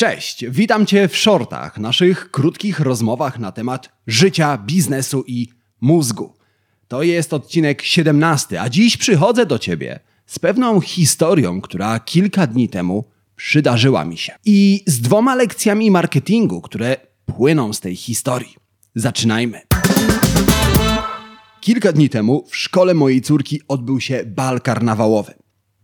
Cześć, witam Cię w shortach, naszych krótkich rozmowach na temat życia, biznesu i mózgu. To jest odcinek 17, a dziś przychodzę do Ciebie z pewną historią, która kilka dni temu przydarzyła mi się. I z dwoma lekcjami marketingu, które płyną z tej historii. Zaczynajmy. Kilka dni temu w szkole mojej córki odbył się bal karnawałowy.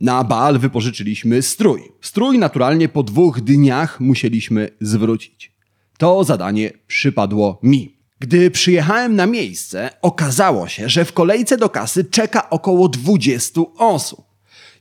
Na bal wypożyczyliśmy strój. Strój naturalnie po dwóch dniach musieliśmy zwrócić. To zadanie przypadło mi. Gdy przyjechałem na miejsce, okazało się, że w kolejce do kasy czeka około 20 osób.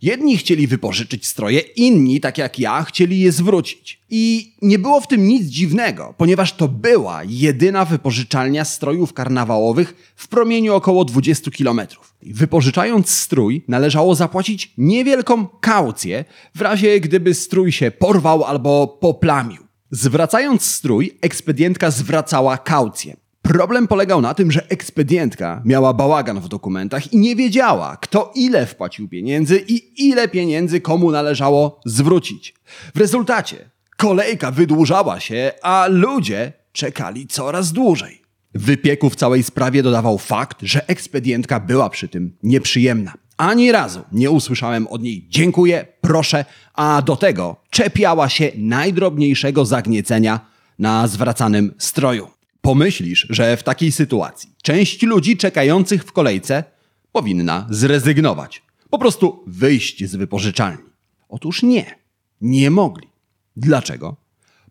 Jedni chcieli wypożyczyć stroje, inni, tak jak ja, chcieli je zwrócić. I nie było w tym nic dziwnego, ponieważ to była jedyna wypożyczalnia strojów karnawałowych w promieniu około 20 kilometrów. Wypożyczając strój, należało zapłacić niewielką kaucję, w razie gdyby strój się porwał albo poplamił. Zwracając strój, ekspedientka zwracała kaucję. Problem polegał na tym, że ekspedientka miała bałagan w dokumentach i nie wiedziała, kto ile wpłacił pieniędzy i ile pieniędzy komu należało zwrócić. W rezultacie kolejka wydłużała się, a ludzie czekali coraz dłużej. Wypieku w całej sprawie dodawał fakt, że ekspedientka była przy tym nieprzyjemna. Ani razu nie usłyszałem od niej dziękuję, proszę, a do tego czepiała się najdrobniejszego zagniecenia na zwracanym stroju. Pomyślisz, że w takiej sytuacji część ludzi czekających w kolejce powinna zrezygnować. Po prostu wyjść z wypożyczalni. Otóż nie. Nie mogli. Dlaczego?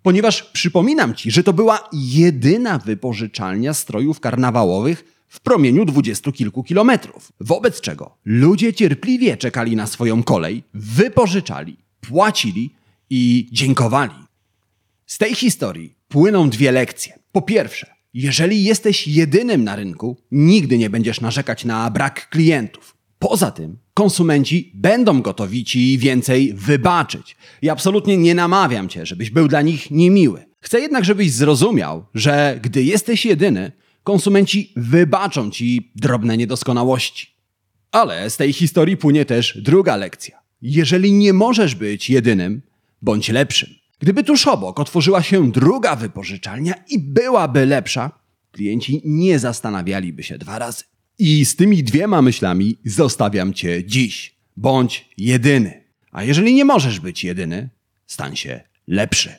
Ponieważ przypominam ci, że to była jedyna wypożyczalnia strojów karnawałowych w promieniu dwudziestu kilku kilometrów. Wobec czego ludzie cierpliwie czekali na swoją kolej, wypożyczali, płacili i dziękowali. Z tej historii płyną dwie lekcje. Po pierwsze, jeżeli jesteś jedynym na rynku, nigdy nie będziesz narzekać na brak klientów. Poza tym, konsumenci będą gotowi ci więcej wybaczyć. I absolutnie nie namawiam cię, żebyś był dla nich niemiły. Chcę jednak, żebyś zrozumiał, że gdy jesteś jedyny, konsumenci wybaczą ci drobne niedoskonałości. Ale z tej historii płynie też druga lekcja. Jeżeli nie możesz być jedynym, bądź lepszym. Gdyby tuż obok otworzyła się druga wypożyczalnia i byłaby lepsza, klienci nie zastanawialiby się dwa razy. I z tymi dwiema myślami zostawiam cię dziś. Bądź jedyny. A jeżeli nie możesz być jedyny, stań się lepszy.